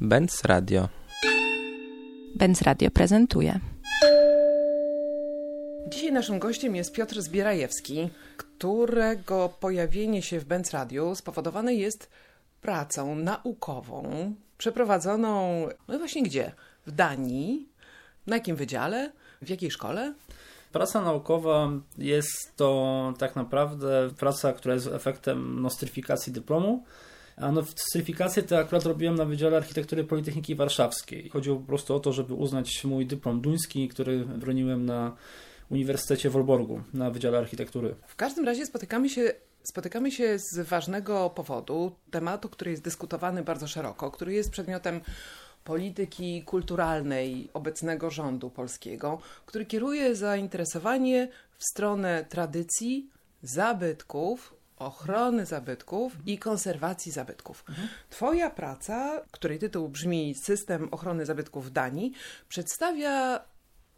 Benz Radio. Benz Radio prezentuje. Dzisiaj naszym gościem jest Piotr Zbierajewski, którego pojawienie się w Benz Radio spowodowane jest pracą naukową przeprowadzoną, no właśnie gdzie? W Danii. Na jakim wydziale? W jakiej szkole? Praca naukowa jest to tak naprawdę praca, która jest efektem nostryfikacji dyplomu. A nostryfikację to akurat robiłem na Wydziale Architektury Politechniki Warszawskiej. Chodziło po prostu o to, żeby uznać mój dyplom duński, który broniłem na Uniwersytecie w Wolborgu na Wydziale Architektury. W każdym razie spotykamy się Spotykamy się z ważnego powodu, tematu, który jest dyskutowany bardzo szeroko, który jest przedmiotem polityki kulturalnej obecnego rządu polskiego, który kieruje zainteresowanie w stronę tradycji, zabytków, ochrony zabytków i konserwacji zabytków. Twoja praca, której tytuł brzmi System ochrony zabytków w Danii, przedstawia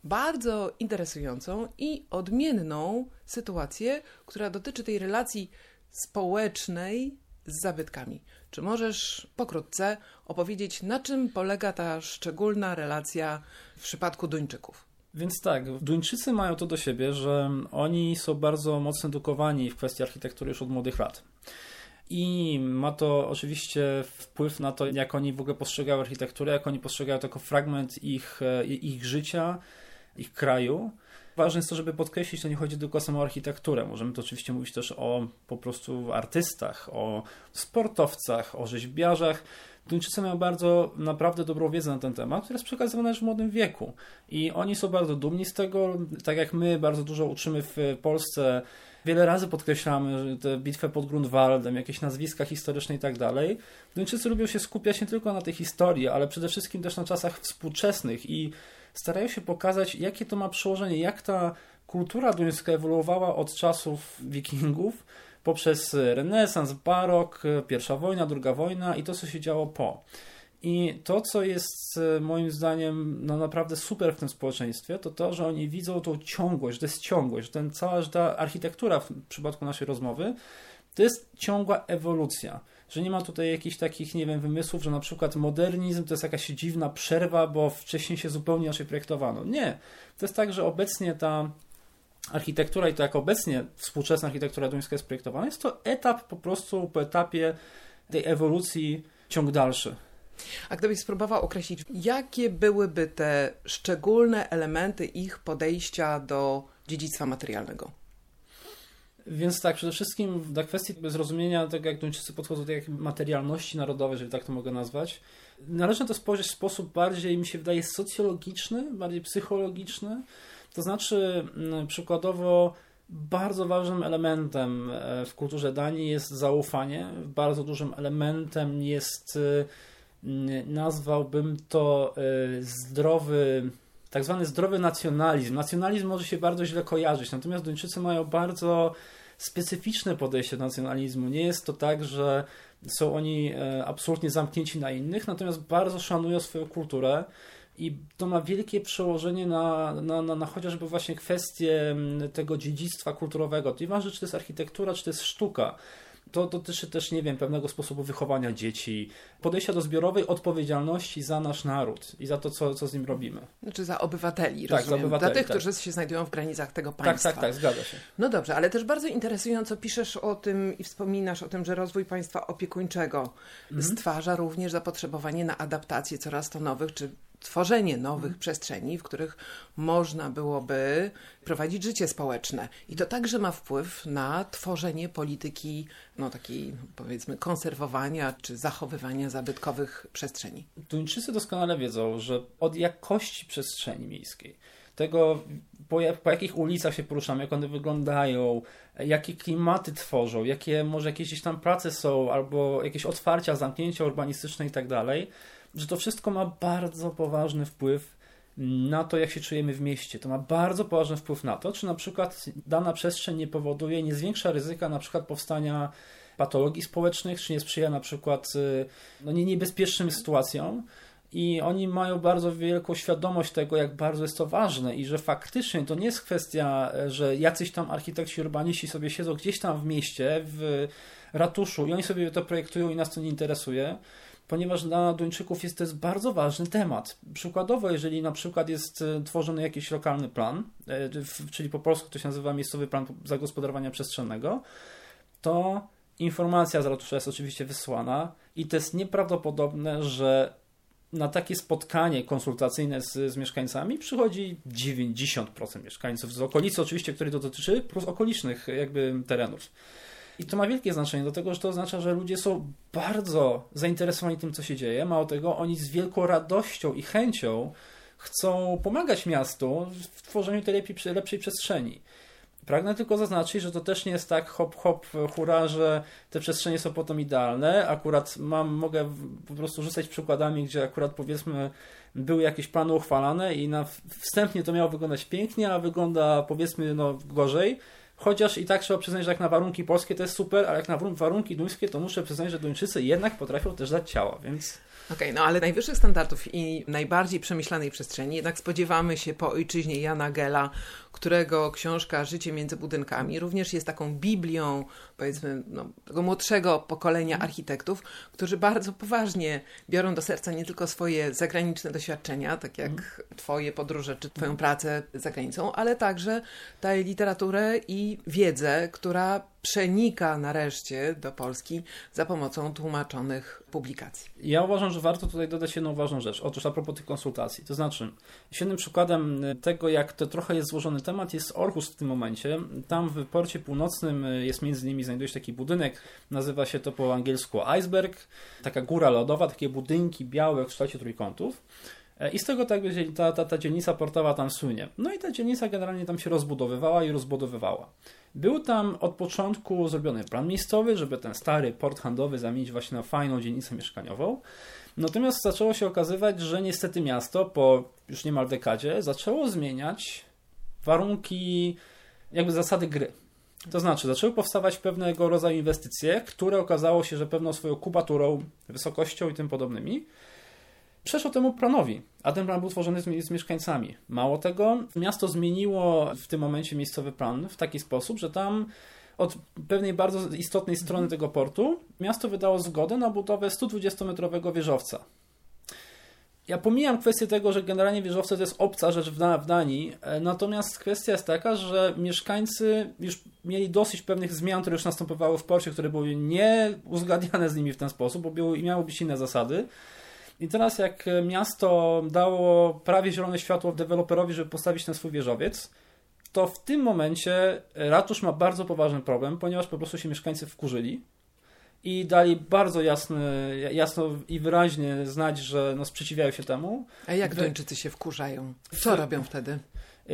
bardzo interesującą i odmienną sytuację, która dotyczy tej relacji społecznej z zabytkami. Czy możesz pokrótce opowiedzieć, na czym polega ta szczególna relacja w przypadku Duńczyków? Więc tak, Duńczycy mają to do siebie, że oni są bardzo mocno edukowani w kwestii architektury już od młodych lat. I ma to oczywiście wpływ na to, jak oni w ogóle postrzegają architekturę, jak oni postrzegają to jako fragment ich, e, ich życia, ich kraju. Ważne jest to, żeby podkreślić, że nie chodzi tylko o samą architekturę. Możemy to oczywiście mówić też o po prostu artystach, o sportowcach, o rzeźbiarzach. Duńczycy mają bardzo naprawdę dobrą wiedzę na ten temat, która jest przekazywana już w młodym wieku. I oni są bardzo dumni z tego, tak jak my bardzo dużo uczymy w Polsce. Wiele razy podkreślamy tę bitwę pod Grunwaldem, jakieś nazwiska historyczne i tak dalej. Duńczycy lubią się skupiać nie tylko na tej historii, ale przede wszystkim też na czasach współczesnych i starają się pokazać, jakie to ma przełożenie, jak ta kultura duńska ewoluowała od czasów wikingów poprzez renesans, barok, pierwsza wojna, druga wojna i to, co się działo po. I to, co jest e, moim zdaniem no naprawdę super w tym społeczeństwie, to to, że oni widzą tą ciągłość, to jest ciągłość, ten cała ta architektura w przypadku naszej rozmowy to jest ciągła ewolucja że nie ma tutaj jakichś takich, nie wiem, wymysłów, że na przykład modernizm to jest jakaś dziwna przerwa, bo wcześniej się zupełnie inaczej projektowano. Nie. To jest tak, że obecnie ta architektura i to jak obecnie współczesna architektura duńska jest projektowana, jest to etap po prostu po etapie tej ewolucji ciąg dalszy. A gdybyś spróbował określić, jakie byłyby te szczególne elementy ich podejścia do dziedzictwa materialnego? Więc tak, przede wszystkim dla kwestii zrozumienia tego, jak Duńczycy podchodzą do tej materialności narodowej, jeżeli tak to mogę nazwać, należy na to spojrzeć w sposób bardziej, mi się wydaje, socjologiczny, bardziej psychologiczny. To znaczy, przykładowo, bardzo ważnym elementem e, w kulturze Danii jest zaufanie. Bardzo dużym elementem jest, e, nazwałbym to e, zdrowy, tak zwany zdrowy nacjonalizm. Nacjonalizm może się bardzo źle kojarzyć, natomiast Duńczycy mają bardzo specyficzne podejście do nacjonalizmu. Nie jest to tak, że są oni absolutnie zamknięci na innych, natomiast bardzo szanują swoją kulturę. I to ma wielkie przełożenie na, na, na, na chociażby właśnie kwestię tego dziedzictwa kulturowego. Nieważne, czy to jest architektura, czy to jest sztuka. To dotyczy też, nie wiem, pewnego sposobu wychowania dzieci, podejścia do zbiorowej odpowiedzialności za nasz naród i za to, co, co z nim robimy. Znaczy za obywateli, tak, rozumiem. Za obywateli, Dla tych, tak. którzy się znajdują w granicach tego państwa. Tak, tak, tak, zgadza się. No dobrze, ale też bardzo interesująco piszesz o tym i wspominasz o tym, że rozwój państwa opiekuńczego mhm. stwarza również zapotrzebowanie na adaptację coraz to nowych, czy tworzenie nowych mhm. przestrzeni, w których można byłoby prowadzić życie społeczne. I to także ma wpływ na tworzenie polityki, no takiej powiedzmy konserwowania czy zachowywania zabytkowych przestrzeni. Duńczycy doskonale wiedzą, że od jakości przestrzeni miejskiej, tego po, po jakich ulicach się poruszamy, jak one wyglądają, jakie klimaty tworzą, jakie może jakieś tam prace są, albo jakieś otwarcia, zamknięcia urbanistyczne i tak dalej, że to wszystko ma bardzo poważny wpływ na to, jak się czujemy w mieście. To ma bardzo poważny wpływ na to, czy na przykład dana przestrzeń nie powoduje, nie zwiększa ryzyka na przykład powstania patologii społecznych, czy nie sprzyja na przykład y, no, nie niebezpiecznym sytuacjom. I oni mają bardzo wielką świadomość tego, jak bardzo jest to ważne i że faktycznie to nie jest kwestia, że jacyś tam architekci urbaniści sobie siedzą gdzieś tam w mieście, w ratuszu i oni sobie to projektują i nas to nie interesuje ponieważ dla Duńczyków jest to jest bardzo ważny temat. Przykładowo, jeżeli na przykład jest e, tworzony jakiś lokalny plan, e, czyli po polsku to się nazywa miejscowy plan zagospodarowania przestrzennego, to informacja z ratusza jest oczywiście wysłana i to jest nieprawdopodobne, że na takie spotkanie konsultacyjne z, z mieszkańcami przychodzi 90% mieszkańców z okolicy, oczywiście, której to dotyczy, plus okolicznych jakby terenów. I to ma wielkie znaczenie, dlatego że to oznacza, że ludzie są bardzo zainteresowani tym, co się dzieje. Mało tego, oni z wielką radością i chęcią chcą pomagać miastu w tworzeniu tej lepszej, lepszej przestrzeni. Pragnę tylko zaznaczyć, że to też nie jest tak hop, hop, hura, że te przestrzenie są potem idealne. Akurat mam, mogę po prostu rzucać przykładami, gdzie akurat powiedzmy były jakieś plany uchwalane i na wstępnie to miało wyglądać pięknie, a wygląda powiedzmy no gorzej. Chociaż i tak trzeba przyznać, że jak na warunki polskie to jest super, ale jak na warunki duńskie to muszę przyznać, że Duńczycy jednak potrafią też dać ciała, więc... Okej, okay, no ale najwyższych standardów i najbardziej przemyślanej przestrzeni jednak spodziewamy się po ojczyźnie Jana Gela, którego książka Życie między budynkami również jest taką biblią, powiedzmy, no, tego młodszego pokolenia architektów, którzy bardzo poważnie biorą do serca nie tylko swoje zagraniczne doświadczenia, tak jak mm. twoje podróże czy twoją pracę za granicą, ale także tę literaturę i wiedzę, która przenika nareszcie do Polski za pomocą tłumaczonych publikacji. Ja uważam, że warto tutaj dodać jedną ważną rzecz. Otóż a propos tych konsultacji. To znaczy, świetnym przykładem tego, jak to trochę jest złożony temat, jest Orhus w tym momencie. Tam w porcie północnym jest między innymi znajduje się taki budynek, nazywa się to po angielsku Iceberg, taka góra lodowa, takie budynki białe w kształcie trójkątów. E, I z tego tak ta, ta, ta dzielnica portowa tam słynie. No i ta dzielnica generalnie tam się rozbudowywała i rozbudowywała. Był tam od początku zrobiony plan miejscowy, żeby ten stary port handlowy zamienić właśnie na fajną dzielnicę mieszkaniową. Natomiast zaczęło się okazywać, że niestety miasto po już niemal dekadzie zaczęło zmieniać warunki, jakby zasady gry. To znaczy, zaczęły powstawać pewnego rodzaju inwestycje, które okazało się, że pewną swoją kubaturą, wysokością i tym podobnymi przeszło temu planowi, a ten plan był tworzony z, z, mieszkańcami. Mało tego, miasto zmieniło w tym momencie miejscowy plan w taki sposób, że tam od pewnej bardzo istotnej strony tego portu miasto wydało zgodę na budowę 120-metrowego wieżowca. Ja pomijam kwestię tego, że generalnie wieżowce to jest obca rzecz w, w Danii, e, natomiast kwestia jest taka, że mieszkańcy już mieli dosyć pewnych zmian, które już następowały w porcie, które były nieuzgadniane z nimi w ten sposób, bo były, miały być inne zasady. I teraz jak miasto dało prawie zielone światło deweloperowi, żeby postawić ten swój wieżowiec, to w tym momencie ratusz ma bardzo poważny problem, ponieważ po prostu się mieszkańcy wkurzyli i dali bardzo jasny, jasno i wyraźnie znać, że no, sprzeciwiają się temu. A jak Duńczycy się wkurzają? Co robią wtedy?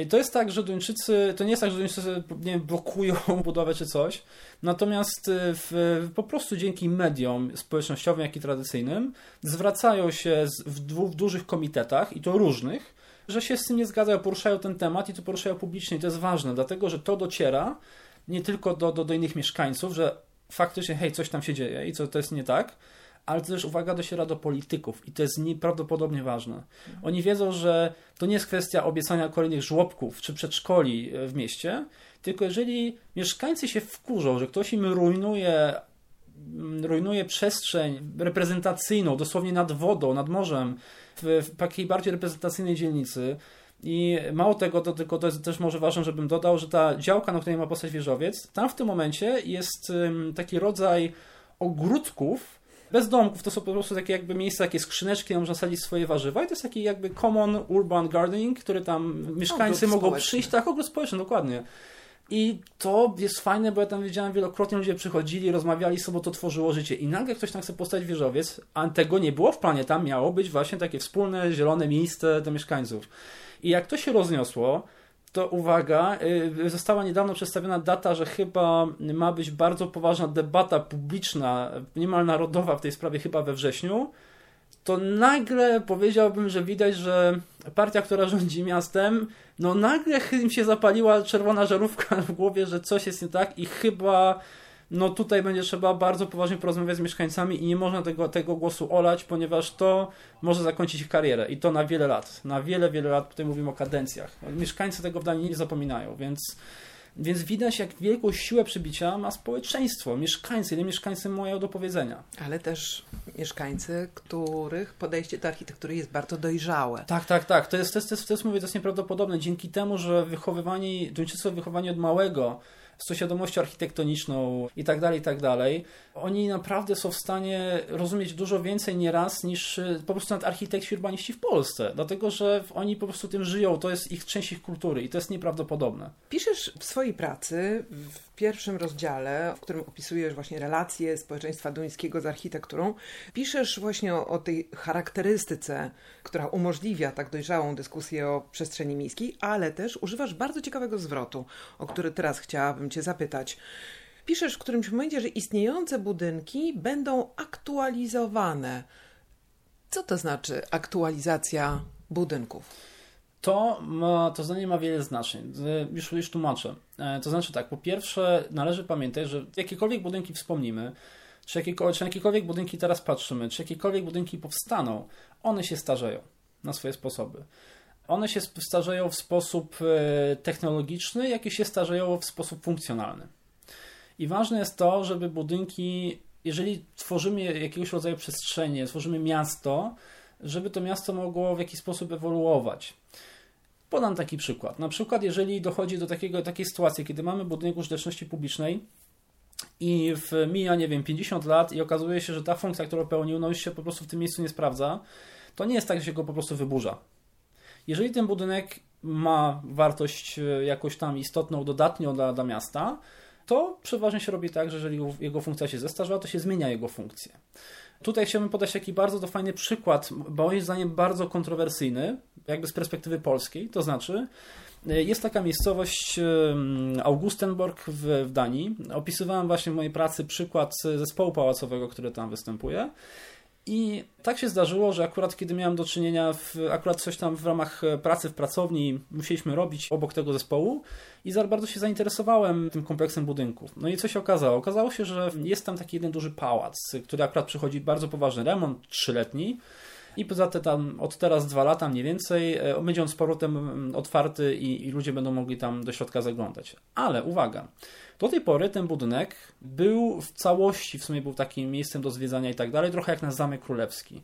To jest tak, że Duńczycy, to nie jest tak, że Duńczycy nie wiem, blokują budowę czy coś, natomiast y, w, po prostu dzięki mediom społecznościowym, jak i tradycyjnym zwracają się z, w, w dużych komitetach i to różnych, że się z tym nie zgadzają, poruszają ten temat i to poruszają publicznie i to jest ważne, dlatego że to dociera nie tylko do, do, do innych mieszkańców, że faktycznie hej, coś tam się dzieje i co to jest nie tak, ale też uwaga dociera do polityków i to jest nieprawdopodobnie ważne. Oni wiedzą, że to nie jest kwestia obiecania kolejnych żłobków czy przedszkoli e, w mieście, tylko jeżeli mieszkańcy się wkurzą, że ktoś im rujnuje mm, rujnuje przestrzeń reprezentacyjną, dosłownie nad wodą, nad morzem, w, w takiej bardziej reprezentacyjnej dzielnicy. I mało tego, to tylko to jest też może ważne, żebym dodał, że ta działka, na której ma postać wieżowiec, tam w tym momencie jest taki rodzaj ogródków, bez domków, to są po prostu takie jakby miejsca, takie skrzyneczki, gdzie można sadzić swoje warzywa i to jest taki jakby common urban gardening, który tam mieszkańcy mogą społeczny. przyjść, tak, ogród społeczny, dokładnie. I to jest fajne, bo ja tam widziałem wielokrotnie ludzie przychodzili, rozmawiali sobie, to tworzyło życie. I nagle ktoś tam chce postawić wieżowiec, a tego nie było w planie. Tam miało być właśnie takie wspólne, zielone miejsce dla mieszkańców. I jak to się rozniosło, to uwaga, y, została niedawno przedstawiona data, że chyba ma być bardzo poważna debata publiczna, niemal narodowa w tej sprawie, chyba we wrześniu. To nagle powiedziałbym, że widać, że partia, która rządzi miastem, no nagle im się zapaliła czerwona żarówka w głowie, że coś jest nie tak i chyba no tutaj będzie trzeba bardzo poważnie porozmawiać z mieszkańcami i nie można tego, tego głosu olać, ponieważ to może zakończyć ich karierę i to na wiele lat. Na wiele, wiele lat, tutaj mówimy o kadencjach. Mieszkańcy tego w Danii nie zapominają, więc Więc widać, jak wielką siłę przybicia ma społeczeństwo, mieszkańcy, ile mieszkańcy mają do powiedzenia. Ale też mieszkańcy, których podejście do architektury jest bardzo dojrzałe. Tak, tak, tak. To jest, to jest, to jest, to jest mówię, to jest nieprawdopodobne. Dzięki temu, że wychowywani, Duńczycy wychowani od małego z tą świadomością architektoniczną i tak dalej, i tak dalej, oni naprawdę są w stanie rozumieć dużo więcej nieraz niż y, po prostu nawet architekci urbaniści w Polsce, dlatego że oni po prostu tym żyją, to jest ich część ich kultury i to jest nieprawdopodobne. Piszesz w swojej pracy w pierwszym rozdziale, w którym opisujesz właśnie relacje społeczeństwa duńskiego z architekturą, piszesz właśnie o, o tej charakterystyce, która umożliwia tak dojrzałą dyskusję o przestrzeni miejskiej, ale też używasz bardzo ciekawego zwrotu, o który teraz chciałabym Cię zapytać. Piszesz w którymś momencie, że istniejące budynki będą aktualizowane. Co to znaczy aktualizacja budynków? To, ma, to zdanie ma wiele znaczeń. Już, już tłumaczę. E, to znaczy tak, po pierwsze należy pamiętać, że jakiekolwiek budynki wspomnimy, czy czy jakiekolwiek budynki teraz patrzymy, czy jakiekolwiek budynki powstaną, one się starzeją na swoje sposoby. One się starzeją w sposób e, technologiczny, jak i się starzeją w sposób funkcjonalny. I ważne jest to, żeby budynki, jeżeli tworzymy jakiegoś rodzaju przestrzenie, tworzymy miasto, żeby to miasto mogło w jakiś sposób ewoluować. Podam taki przykład. Na przykład, jeżeli dochodzi do takiego, takiej sytuacji, kiedy mamy budynek użyteczności publicznej i w mija, nie wiem, 50 lat i okazuje się, że ta funkcja, którą pełnił, no już się po prostu w tym miejscu nie sprawdza, to nie jest tak, że się go po prostu wyburza. Jeżeli ten budynek ma wartość e, jakoś tam istotną, dodatnią dla, dla miasta, to przeważnie się robi tak, że jeżeli jego funkcja się zestarzała, to się zmienia jego funkcję. Tutaj chciałbym podać taki bardzo fajny przykład, moim zdaniem bardzo kontrowersyjny, jakby z perspektywy polskiej, to znaczy e, jest taka miejscowość Augustenborg w, w Danii. Opisywałem właśnie w mojej pracy przykład zespołu pałacowego, który tam występuje. I tak się zdarzyło, że akurat kiedy miałem do czynienia, w, akurat coś tam w ramach e, pracy w pracowni musieliśmy robić obok tego zespołu i bardzo się zainteresowałem tym kompleksem budynków. No i co się okazało? Okazało się, że jest tam taki jeden duży pałac, który akurat przychodzi bardzo poważny remont, trzyletni. I poza tym tam od teraz dwa lata mniej więcej e, będzie on z powrotem mm, otwarty i, i ludzie będą mogli tam do środka zaglądać. Ale uwaga, do tej pory ten budynek był w całości, w sumie był takim miejscem do zwiedzania i tak dalej, trochę jak na Zamek Królewski.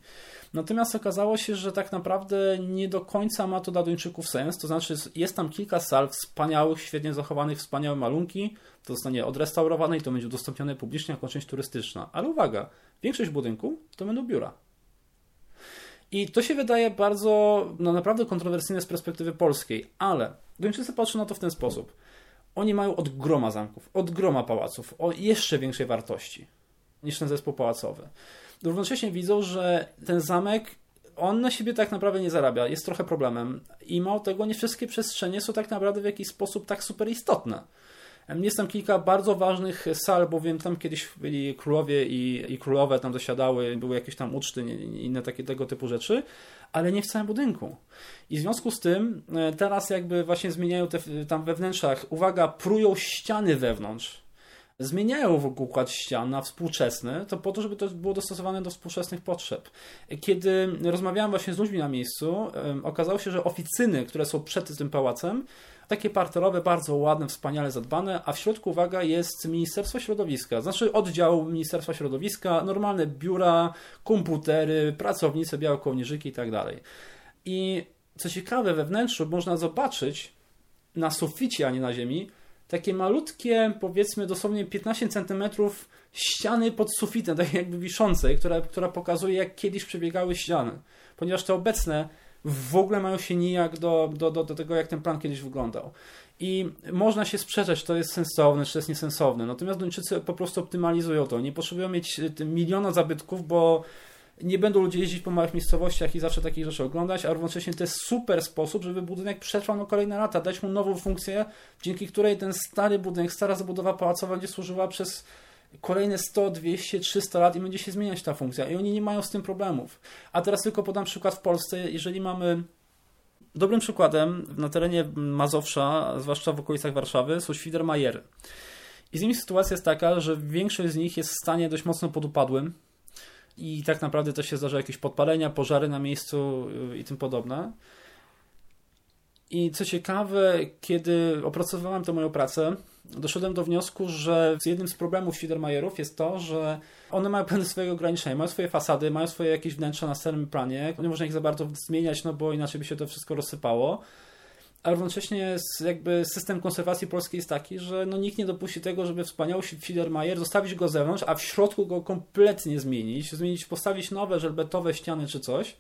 Natomiast okazało się, że tak naprawdę nie do końca ma to dla Duńczyków sens, to znaczy jest tam kilka sal wspaniałych, świetnie zachowanych, wspaniałe malunki, to zostanie odrestaurowane i to będzie udostępnione publicznie jako część turystyczna. Ale uwaga, większość budynku to będą biura. I to się wydaje bardzo, no naprawdę kontrowersyjne z perspektywy polskiej, ale Duńczycy patrzą na to w ten sposób. Oni mają od groma zamków, od groma pałaców, o jeszcze większej wartości niż ten zespół pałacowy. Równocześnie widzą, że ten zamek, on na siebie tak naprawdę nie zarabia, jest trochę problemem. I mało tego, nie wszystkie przestrzenie są tak naprawdę w jakiś sposób tak super istotne. Jest tam kilka bardzo ważnych sal, bowiem tam kiedyś byli królowie i, i królowe tam dosiadały, były jakieś tam uczty, inne takie tego typu rzeczy, ale nie w całym budynku. I w związku z tym e, teraz jakby właśnie zmieniają te tam we wnętrzach, uwaga, prują ściany wewnątrz. Zmieniają w ogóle układ ścian na współczesny, to po to, żeby to było dostosowane do współczesnych potrzeb. Kiedy rozmawiałem właśnie z ludźmi na miejscu, okazało się, że oficyny, które są przed tym pałacem, takie parterowe, bardzo ładne, wspaniale zadbane, a w środku, uwaga, jest Ministerstwo Środowiska, znaczy oddział Ministerstwa Środowiska, normalne biura, komputery, pracownice, białe kołnierzyki i tak dalej. I co ciekawe, we wnętrzu można zobaczyć na suficie, a nie na ziemi, takie malutkie, powiedzmy dosłownie 15 cm ściany pod sufitem, tak jakby wiszącej, która, która pokazuje, jak kiedyś przebiegały ściany. Ponieważ te obecne w ogóle mają się nijak do, do, do, do tego, jak ten plan kiedyś wyglądał. I można się sprzeczać, czy to jest sensowne, czy to jest niesensowne. Natomiast Duńczycy po prostu optymalizują to. Nie potrzebują mieć y, miliona zabytków, bo nie będą ludzie jeździć po małych miejscowościach i zawsze takich rzeczy oglądać, a równocześnie to jest super sposób, żeby budynek przetrwał na kolejne lata, dać mu nową funkcję, dzięki której ten stary budynek, stara zabudowa pałacowa będzie służyła przez kolejne 100, 200, 300 lat i będzie się zmieniać ta funkcja i oni nie mają z tym problemów. A teraz tylko podam przykład w Polsce, jeżeli mamy Dobrym przykładem na terenie Mazowsza, zwłaszcza w okolicach Warszawy, są Świdermajery. I z nimi sytuacja jest taka, że większość z nich jest w stanie dość mocno podupadłym i tak naprawdę też się zdarza jakieś podpalenia, pożary na miejscu y, i tym podobne. I co ciekawe, kiedy opracowałem tę moją pracę, doszedłem do wniosku, że jednym z problemów Fiedermayerów jest to, że one mają pewne swoje ograniczenia, mają swoje fasady, mają swoje jakieś wnętrza na starym planie, nie można ich za bardzo zmieniać, no bo inaczej by się to wszystko rozsypało. Ale równocześnie jakby system konserwacji polskiej jest taki, że no nikt nie dopuści tego, żeby wspaniały Fiedermayer zostawić go zewnątrz, a w środku go kompletnie zmienić, zmienić, postawić nowe żelbetowe ściany czy coś,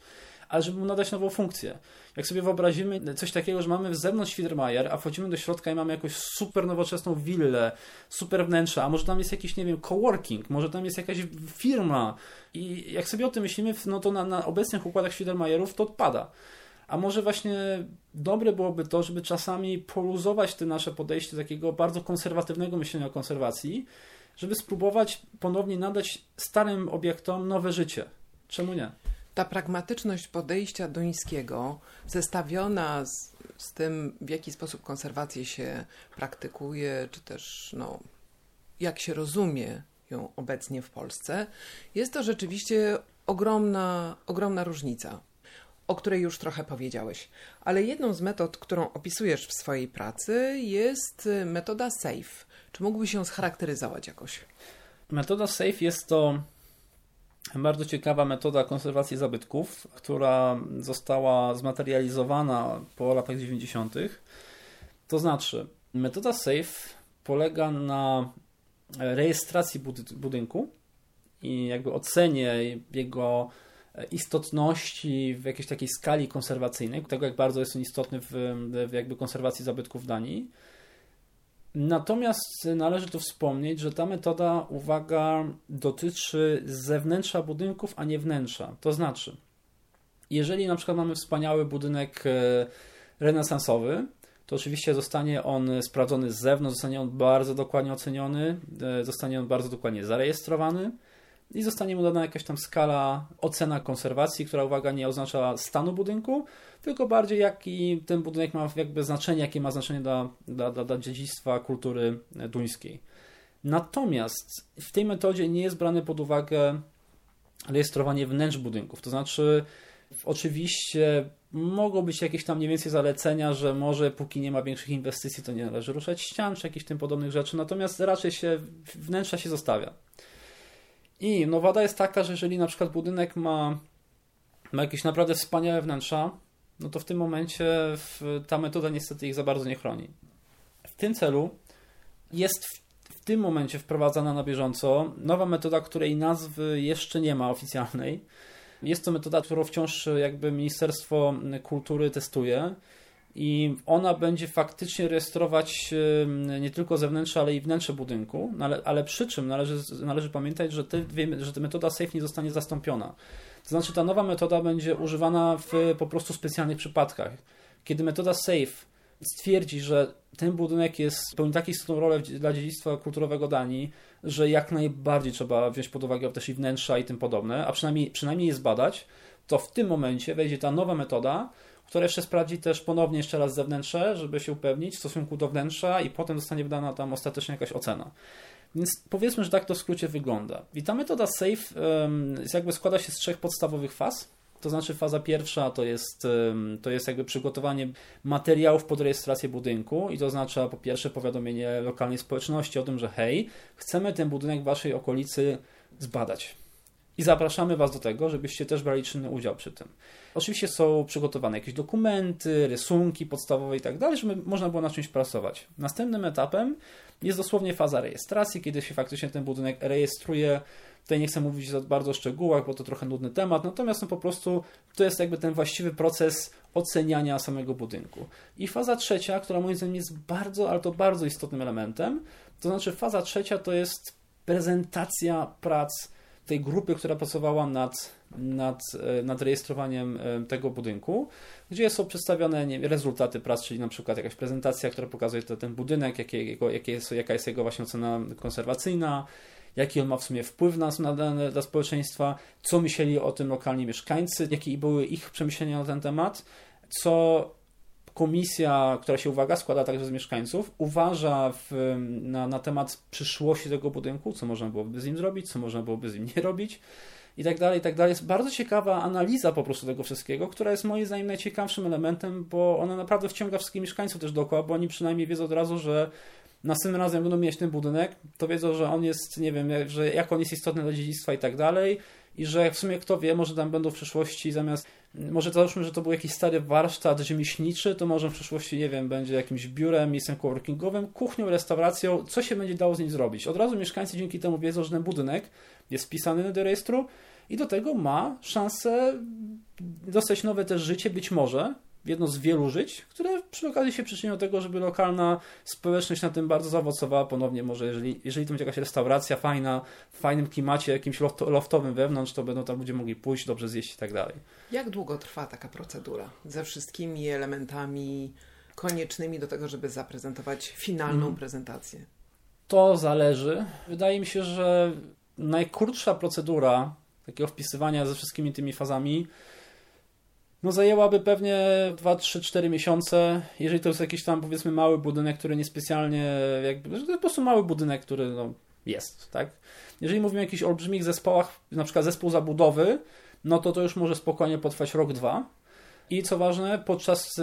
ale żeby mu nadać nową funkcję. Jak sobie wyobrazimy coś takiego, że mamy z zewnątrz Fiedermayer, a wchodzimy do środka i mamy jakąś super nowoczesną willę, super wnętrze, a może tam jest jakiś, nie wiem, coworking, może tam jest jakaś firma i jak sobie o tym myślimy, no to na, na obecnych układach Fiedermayerów to odpada. A może właśnie dobre byłoby to, żeby czasami poluzować te nasze podejście takiego bardzo konserwatywnego myślenia o konserwacji, żeby spróbować ponownie nadać starym obiektom nowe życie. Czemu nie? Ta pragmatyczność podejścia duńskiego, zestawiona z, z tym, w jaki sposób konserwację się praktykuje, czy też no, jak się rozumie ją obecnie w Polsce, jest to rzeczywiście ogromna, ogromna różnica, o której już trochę powiedziałeś. Ale jedną z metod, którą opisujesz w swojej pracy, jest metoda SAFE. Czy mógłbyś ją scharakteryzować jakoś? Metoda SAFE jest to bardzo ciekawa metoda konserwacji zabytków, która została zmaterializowana po latach 90. To znaczy, metoda SAFE polega na rejestracji budynku i jakby ocenie jego istotności w jakiejś takiej skali konserwacyjnej, tego jak bardzo jest on istotny w, w jakby konserwacji zabytków w Danii. Natomiast należy tu wspomnieć, że ta metoda, uwaga, dotyczy zewnętrza budynków, a nie wnętrza. To znaczy, jeżeli na przykład mamy wspaniały budynek e, renesansowy, to oczywiście zostanie on sprawdzony z zewnątrz, zostanie on bardzo dokładnie oceniony, e, zostanie on bardzo dokładnie zarejestrowany i zostanie mu dana jakaś tam skala, ocena konserwacji, która, uwaga, nie oznacza stanu budynku, tylko bardziej jaki ten budynek ma jakby znaczenie, jakie ma znaczenie dla, dla, dla, dla dziedzictwa kultury duńskiej. Natomiast w tej metodzie nie jest brane pod uwagę rejestrowanie wnętrz budynków, to znaczy oczywiście mogą być jakieś tam mniej więcej zalecenia, że może póki nie ma większych inwestycji, to nie należy ruszać ścian czy jakichś tym podobnych rzeczy, natomiast raczej się wnętrza się zostawia. I no wada jest taka, że jeżeli na przykład budynek ma, ma jakieś naprawdę wspaniałe wnętrza, no to w tym momencie ta metoda niestety ich za bardzo nie chroni. W tym celu jest w, w tym momencie wprowadzana na bieżąco nowa metoda, której nazwy jeszcze nie ma oficjalnej. Jest to metoda, którą wciąż jakby Ministerstwo Kultury testuje i ona będzie faktycznie rejestrować nie tylko zewnętrzne, ale i wnętrze budynku, no ale, ale przy czym należy, należy pamiętać, że, te dwie, że ta metoda SAFE nie zostanie zastąpiona. To znaczy ta nowa metoda będzie używana w po prostu specjalnych przypadkach. Kiedy metoda SAFE stwierdzi, że ten budynek jest, pełni taką istotną rolę dla dziedzictwa kulturowego Danii, że jak najbardziej trzeba wziąć pod uwagę też i wnętrza i tym podobne, a przynajmniej, przynajmniej je zbadać, to w tym momencie wejdzie ta nowa metoda, która jeszcze sprawdzi też ponownie jeszcze raz zewnętrzne, żeby się upewnić w stosunku do wnętrza i potem zostanie wydana tam ostatecznie jakaś ocena. Więc powiedzmy, że tak to w skrócie wygląda. I ta metoda SAFE jakby składa się z trzech podstawowych faz. To znaczy faza pierwsza to jest, to jest jakby przygotowanie materiałów pod rejestrację budynku i to oznacza po pierwsze powiadomienie lokalnej społeczności o tym, że hej, chcemy ten budynek w waszej okolicy zbadać. I zapraszamy Was do tego, żebyście też brali czynny udział przy tym. Oczywiście są przygotowane jakieś dokumenty, rysunki podstawowe i tak dalej, żeby można było na czymś pracować. Następnym etapem jest dosłownie faza rejestracji, kiedy się faktycznie ten budynek rejestruje. Tutaj nie chcę mówić za bardzo o szczegółach, bo to trochę nudny temat, natomiast no po prostu to jest jakby ten właściwy proces oceniania samego budynku. I faza trzecia, która moim zdaniem jest bardzo, ale to bardzo istotnym elementem, to znaczy faza trzecia to jest prezentacja prac tej grupy, która pracowała nad, nad, e, nad rejestrowaniem e, tego budynku, gdzie są przedstawione nie, rezultaty prac, czyli na przykład jakaś prezentacja, która pokazuje to, ten budynek, jakie, jego, jakie jest, jaka jest jego właśnie ocena konserwacyjna, jaki on ma w sumie wpływ na, na, dla społeczeństwa, co myśleli o tym lokalni mieszkańcy, jakie były ich przemyślenia na ten temat, co komisja, która się, uwaga, składa także z mieszkańców, uważa w, na, na temat przyszłości tego budynku, co można byłoby z nim zrobić, co można byłoby z nim nie robić. i tak dalej, i tak dalej. Jest bardzo ciekawa analiza po prostu tego wszystkiego, która jest moim zdaniem najciekawszym elementem, bo ona naprawdę wciąga wszystkich mieszkańców też dookoła, bo oni przynajmniej wiedzą od razu, że następnym razem będą mieć ten budynek, to wiedzą, że on jest, nie wiem, że jak on jest istotny dla dziedzictwa i tak dalej i że w sumie kto wie, może tam będą w przyszłości zamiast, może załóżmy, że to był jakiś stary warsztat rzemieślniczy, to może w przyszłości, nie wiem, będzie jakimś biurem, miejscem coworkingowym, kuchnią, restauracją, co się będzie dało z nim zrobić. Od razu mieszkańcy dzięki temu wiedzą, że ten budynek jest wpisany do rejestru i do tego ma szansę dostać nowe też życie, być może, jedno z wielu żyć, które przy okazji się przyczynią do tego, żeby lokalna społeczność na tym bardzo zaowocowała ponownie. Może jeżeli, jeżeli to będzie jakaś restauracja fajna, w fajnym klimacie, jakimś loftowym wewnątrz, to będą tam ludzie mogli pójść, dobrze zjeść i tak dalej. Jak długo trwa taka procedura? Ze wszystkimi elementami koniecznymi do tego, żeby zaprezentować finalną hmm. prezentację? To zależy. Wydaje mi się, że najkrótsza procedura takiego wpisywania ze wszystkimi tymi fazami no zajęłaby pewnie 2, 3, 4 miesiące, jeżeli to jest jakiś tam powiedzmy mały budynek, który niespecjalnie jakby, to jest po prostu mały budynek, który no, jest, tak? Jeżeli mówimy o jakichś olbrzymich zespołach, na przykład zespół zabudowy, no to to już może spokojnie potrwać rok, dwa. I co ważne, podczas,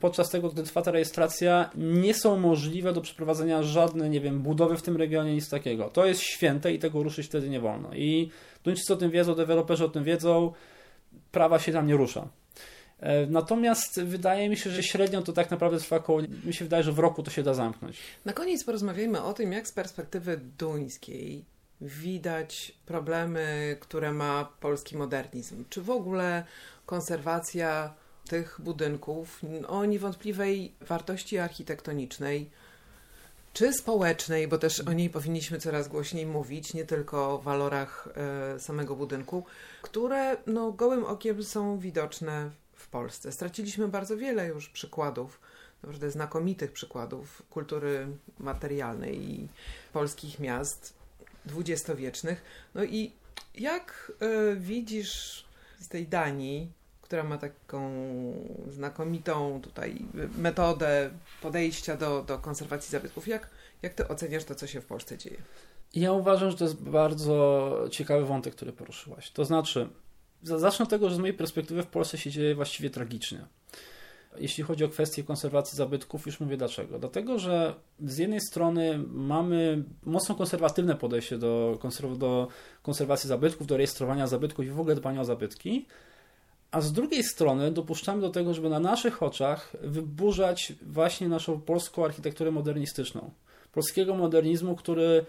podczas tego, gdy trwa ta rejestracja, nie są możliwe do przeprowadzenia żadne, nie wiem, budowy w tym regionie, nic takiego. To jest święte i tego ruszyć wtedy nie wolno. I Duńczycy o tym wiedzą, deweloperzy o tym wiedzą, prawa się tam nie rusza. E, natomiast wydaje mi się, że średnio to tak naprawdę trwa około, mi się wydaje, że w roku to się da zamknąć. Na koniec porozmawiajmy o tym, jak z perspektywy duńskiej widać problemy, które ma polski modernizm. Czy w ogóle konserwacja tych budynków o niewątpliwej wartości architektonicznej, czy społecznej, bo też o niej powinniśmy coraz głośniej mówić, nie tylko o walorach e, samego budynku, które no, gołym okiem są widoczne w Polsce. Straciliśmy bardzo wiele już przykładów, naprawdę znakomitych przykładów kultury materialnej i polskich miast dwudziestowiecznych. No i jak y, widzisz z tej Danii, która ma taką znakomitą tutaj metodę podejścia do, do konserwacji zabytków, jak, jak ty oceniasz to, co się w Polsce dzieje? Ja uważam, że to jest bardzo ciekawy wątek, który poruszyłaś. To znaczy, Zacznę od tego, że z mojej perspektywy w Polsce się dzieje właściwie tragicznie. Jeśli chodzi o kwestię konserwacji zabytków, już mówię dlaczego. Dlatego, że z jednej strony mamy mocno konserwatywne podejście do, konserw do konserwacji zabytków, do rejestrowania zabytków i w ogóle dbania o zabytki, a z drugiej strony dopuszczamy do tego, żeby na naszych oczach wyburzać właśnie naszą polską architekturę modernistyczną. Polskiego modernizmu, który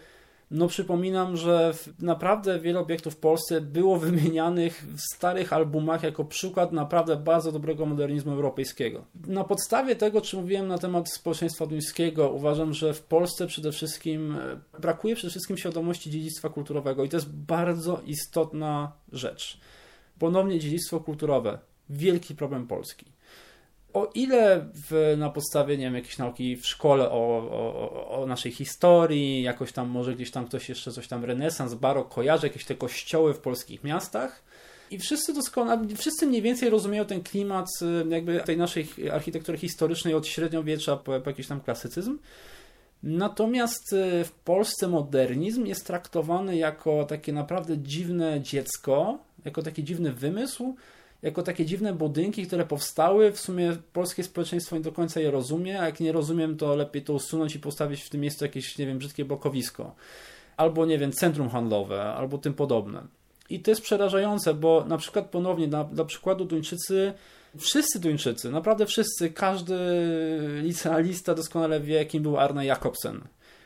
no przypominam, że naprawdę wiele obiektów w Polsce było wymienianych w starych albumach jako przykład naprawdę bardzo dobrego modernizmu europejskiego. Na podstawie tego, czy mówiłem na temat społeczeństwa duńskiego, uważam, że w Polsce przede wszystkim e, brakuje przede wszystkim świadomości dziedzictwa kulturowego i to jest bardzo istotna rzecz. Ponownie dziedzictwo kulturowe. Wielki problem Polski o ile w, na podstawie, nie wiem, jakiejś nauki w szkole o, o, o, naszej historii, jakoś tam może gdzieś tam ktoś jeszcze coś tam renesans, barok kojarzy, jakieś te kościoły w polskich miastach i wszyscy doskonale, wszyscy mniej więcej rozumieją ten klimat jakby tej naszej architektury historycznej od średniowiecza po, po jakiś tam klasycyzm. Natomiast y, w Polsce modernizm jest traktowany jako takie naprawdę dziwne dziecko, jako taki dziwny wymysł, jako takie dziwne budynki, które powstały. W sumie polskie społeczeństwo nie do końca je rozumie, a jak nie rozumiem, to lepiej to usunąć i postawić w tym miejscu jakieś, nie wiem, brzydkie blokowisko. Albo, nie wiem, centrum handlowe, albo tym podobne. I to jest przerażające, bo na przykład ponownie, dla, przykładu Duńczycy, wszyscy Duńczycy, naprawdę wszyscy, każdy licealista doskonale wie, kim był Arne Jakobsen.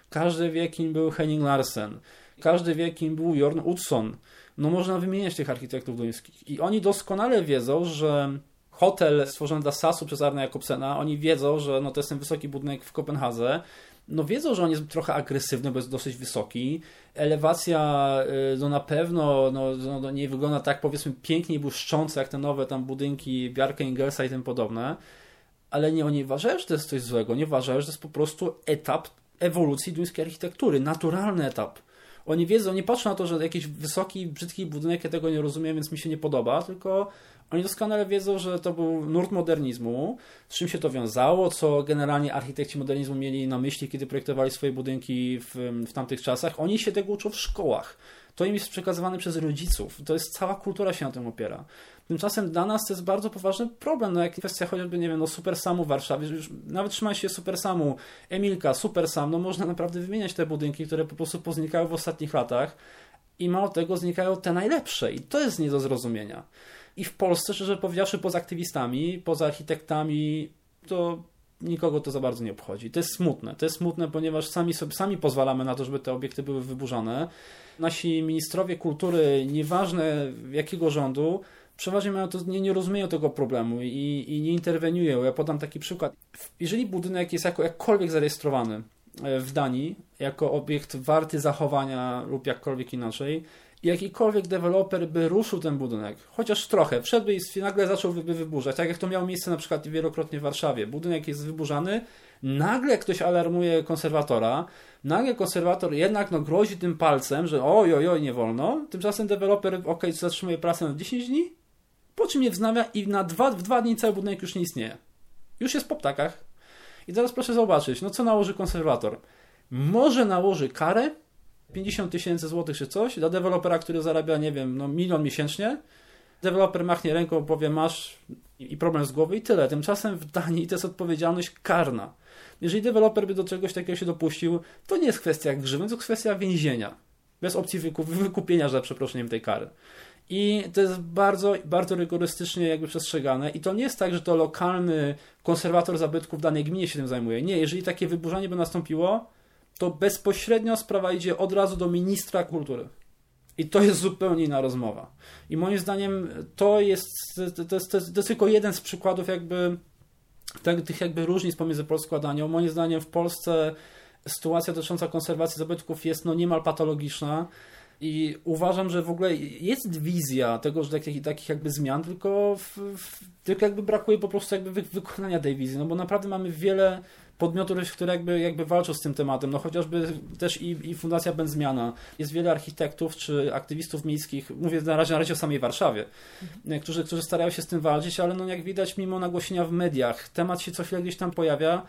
Każdy wie, kim był Henning Larsen. Każdy wie, kim był Jorn Utzon no można wymieniać tych architektów duńskich. I oni doskonale wiedzą, że hotel stworzony dla SAS-u przez Arne Jakobsena, oni wiedzą, że no to jest ten wysoki budynek w Kopenhadze, no wiedzą, że on jest trochę agresywny, bo jest dosyć wysoki. Elewacja y, no na pewno no, no, no, nie wygląda tak powiedzmy pięknie błyszcząco jak te nowe tam budynki Bjarke Ingelsa i tym podobne, ale nie oni uważają, że to jest coś złego, nie uważają, że to jest po prostu etap ewolucji duńskiej architektury, naturalny etap. Oni wiedzą, nie patrzą na to, że jakiś wysoki, brzydki budynek, ja tego nie rozumiem, więc mi się nie podoba, tylko oni doskonale wiedzą, że to był nurt modernizmu, z czym się to wiązało, co generalnie architekci modernizmu mieli na myśli, kiedy projektowali swoje budynki w, w tamtych czasach. Oni się tego uczą w szkołach. To im jest przekazywane przez rodziców. To jest cała kultura się na tym opiera. Tymczasem dla nas to jest bardzo poważny problem, no jak kwestia chociażby, nie wiem, no Super Samu w Warszawie, już nawet trzyma się Super Samu, Emilka, Super Sam, no można naprawdę wymieniać te budynki, które po prostu poznikały w ostatnich latach i mało tego znikają te najlepsze i to jest nie do zrozumienia. I w Polsce, szczerze powiedziawszy, poza aktywistami, poza architektami, to nikogo to za bardzo nie obchodzi. To jest smutne. To jest smutne, ponieważ sami, sobie, sami pozwalamy na to, żeby te obiekty były wyburzane. Nasi ministrowie kultury, nieważne jakiego rządu, przeważnie mają to, nie, nie rozumieją tego problemu i, i nie interweniują. Ja podam taki przykład. Jeżeli budynek jest jako, jakkolwiek zarejestrowany w Danii, jako obiekt warty zachowania lub jakkolwiek inaczej, i jakikolwiek deweloper by ruszył ten budynek, chociaż trochę, wszedłby i nagle zacząłby wyburzać, tak jak to miało miejsce na przykład wielokrotnie w Warszawie. Budynek jest wyburzany, nagle ktoś alarmuje konserwatora, nagle konserwator jednak no, grozi tym palcem, że oj, oj, oj, nie wolno, tymczasem deweloper, ok, zatrzymuje pracę na 10 dni, po czym je wznawia i na dwa, w dwa dni cały budynek już nie istnieje. Już jest po ptakach. I teraz proszę zobaczyć, no co nałoży konserwator? Może nałoży karę 50 tysięcy złotych czy coś dla dewelopera, który zarabia, nie wiem, no milion miesięcznie. Deweloper machnie ręką, powie masz i problem z głowy i tyle. Tymczasem w Danii to jest odpowiedzialność karna. Jeżeli deweloper by do czegoś takiego się dopuścił, to nie jest kwestia grzywny, to kwestia więzienia. Bez opcji wykupienia za przeproszeniem tej kary. I to jest bardzo, bardzo rygorystycznie jakby przestrzegane. I to nie jest tak, że to lokalny konserwator zabytków w danej gminie się tym zajmuje. Nie, jeżeli takie wyburzenie by nastąpiło, to bezpośrednio sprawa idzie od razu do ministra kultury. I to jest zupełnie inna rozmowa. I moim zdaniem to jest, to jest, to jest, to jest tylko jeden z przykładów jakby tych jakby różnic pomiędzy Polską a Danią. Moim zdaniem w Polsce sytuacja dotycząca konserwacji zabytków jest no niemal patologiczna. I uważam, że w ogóle jest wizja tego, że takich, takich jakby zmian, tylko, w, w, tylko jakby brakuje po prostu jakby wykonania tej wizji, no bo naprawdę mamy wiele podmiotów, które jakby, jakby walczą z tym tematem, no chociażby też i, i Fundacja Benzmiana. Jest wiele architektów czy aktywistów miejskich, mówię na razie, na razie o samej Warszawie, mhm. którzy, którzy starają się z tym walczyć, ale no jak widać, mimo nagłośnienia w mediach, temat się co chwilę gdzieś tam pojawia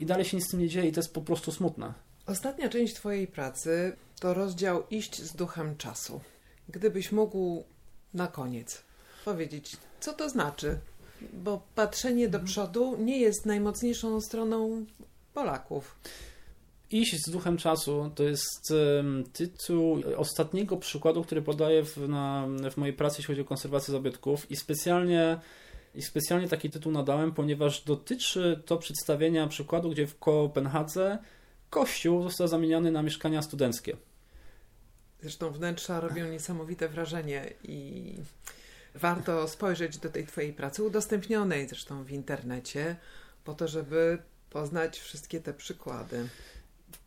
i dalej się nic z tym nie dzieje i to jest po prostu smutne. Ostatnia część Twojej pracy to rozdział Iść z duchem czasu. Gdybyś mógł na koniec powiedzieć, co to znaczy? Bo patrzenie do przodu nie jest najmocniejszą stroną Polaków. Iść z duchem czasu to jest tytuł ostatniego przykładu, który podaję w, na, w mojej pracy, jeśli chodzi o konserwację zabytków i specjalnie i specjalnie taki tytuł nadałem, ponieważ dotyczy to przedstawienia przykładu, gdzie w Kopenhadze kościół został zamieniony na mieszkania studenckie. Zresztą wnętrza robią niesamowite wrażenie i warto spojrzeć do tej Twojej pracy, udostępnionej zresztą w internecie, po to, żeby poznać wszystkie te przykłady.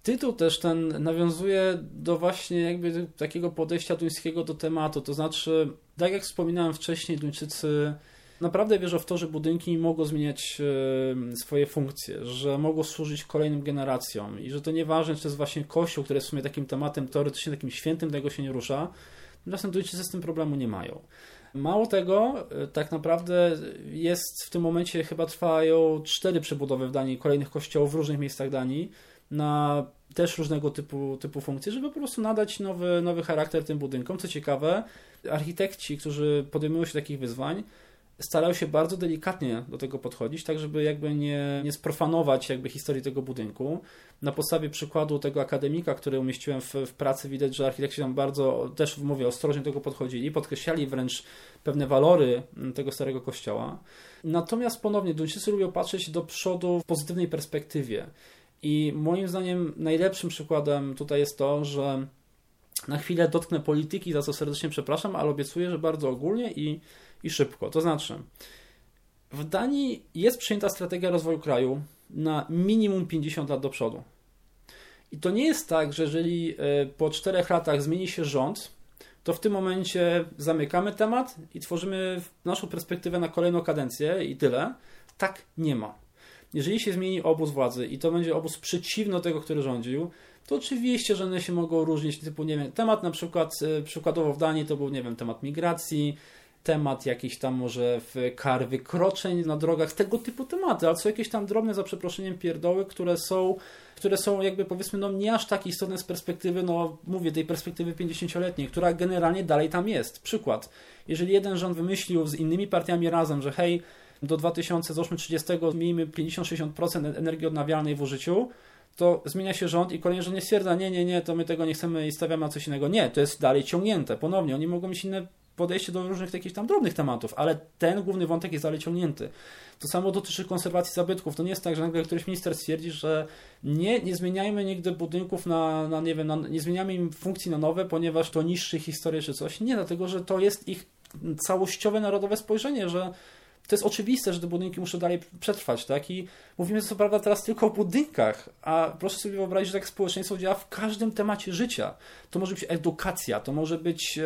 Tytuł też ten nawiązuje do właśnie jakby takiego podejścia duńskiego do tematu, to znaczy, tak jak wspominałem wcześniej, Duńczycy naprawdę wierzą w to, że budynki mogą zmieniać e, swoje funkcje, że mogą służyć kolejnym generacjom i że to nieważne, czy to jest właśnie kościół, który jest w sumie takim tematem teoretycznie takim świętym, tego się nie rusza. Duńczycy z tym problemu nie mają. Mało tego, e, tak naprawdę jest w tym momencie chyba trwają cztery przebudowy w Danii kolejnych kościołów w różnych miejscach Danii na też różnego typu, typu funkcje, żeby po prostu nadać nowy, nowy charakter tym budynkom. Co ciekawe, architekci, którzy podejmują się takich wyzwań, starają się bardzo delikatnie do tego podchodzić, tak żeby jakby nie, nie sprofanować jakby historii tego budynku. Na podstawie przykładu tego akademika, który umieściłem w, w pracy, widać, że architekci tam bardzo, też mówię, ostrożnie do tego podchodzili, podkreślali wręcz pewne walory tego starego kościoła. Natomiast ponownie Duńczycy lubią patrzeć do przodu w pozytywnej perspektywie. I moim zdaniem najlepszym przykładem tutaj jest to, że na chwilę dotknę polityki, za co serdecznie przepraszam, ale obiecuję, że bardzo ogólnie i i szybko. To znaczy, w Danii jest przyjęta strategia rozwoju kraju na minimum 50 lat do przodu. I to nie jest tak, że jeżeli e, po czterech latach zmieni się rząd, to w tym momencie zamykamy temat i tworzymy naszą perspektywę na kolejną kadencję i tyle. Tak nie ma. Jeżeli się zmieni obóz władzy i to będzie obóz przeciwny do tego, który rządził, to oczywiście, że one się mogą różnić, typu, nie wiem, temat na przykład, e, przykładowo w Danii to był, nie wiem, temat migracji, temat jakiś tam może w kar wykroczeń na drogach, tego typu tematy, ale są jakieś tam drobne, za przeproszeniem, pierdoły, które są, które są jakby powiedzmy, no nie aż tak istotne z perspektywy, no mówię, tej perspektywy 50-letniej, która generalnie dalej tam jest. Przykład, jeżeli jeden rząd wymyślił z innymi partiami razem, że hej, do 2030 miejmy 50-60% energii odnawialnej w użyciu, to zmienia się rząd i kolejny rząd nie stwierdza, nie, nie, nie, to my tego nie chcemy i stawiamy na coś innego. Nie, to jest dalej ciągnięte. Ponownie, oni mogą mieć inne podejście do różnych takich tam drobnych tematów, ale ten główny wątek jest dalej ciągnięty. To samo dotyczy konserwacji zabytków. To nie jest tak, że nagle któryś minister stwierdzi, że nie, nie zmieniajmy nigdy budynków na, na nie wiem, na, nie zmieniamy im funkcji na nowe, ponieważ to niszczy historię czy coś. Nie, dlatego, że to jest ich całościowe narodowe spojrzenie, że to jest oczywiste, że te budynki muszą dalej przetrwać, tak? I mówimy co prawda teraz tylko o budynkach, a proszę sobie wyobrazić, że tak społeczeństwo działa w każdym temacie życia. To może być edukacja, to może być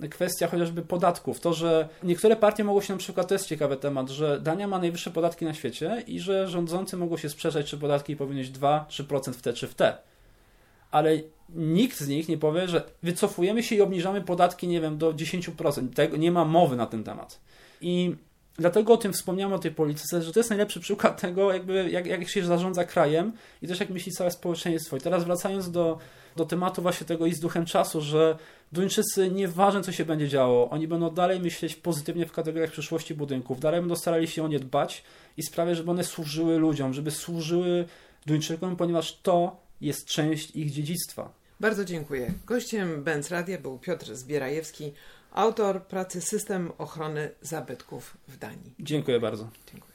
e, kwestia chociażby podatków. To, że niektóre partie mogą się na przykład, to jest ciekawy temat, że Dania ma najwyższe podatki na świecie i że rządzący mogą się sprzeczać, czy podatki powinny być 2-3% w te czy w te. Ale nikt z nich nie powie, że wycofujemy się i obniżamy podatki, nie wiem, do 10%. Tego, nie ma mowy na ten temat. I Dlatego o tym wspomniałem o tej polityce, że to jest najlepszy przykład tego, jakby, jak, jak się zarządza krajem i też jak myśli całe społeczeństwo. I teraz wracając do, do tematu właśnie tego i z duchem czasu, że Duńczycy, nieważne co się będzie działo, oni będą dalej myśleć pozytywnie w kategoriach przyszłości budynków, dalej będą starali się o nie dbać i sprawiać, żeby one służyły ludziom, żeby służyły Duńczykom, ponieważ to jest część ich dziedzictwa. Bardzo dziękuję. Gościem Benz Radia był Piotr Zbierajewski, autor pracy System Ochrony Zabytków w Danii. Dziękuję bardzo. Dziękuję.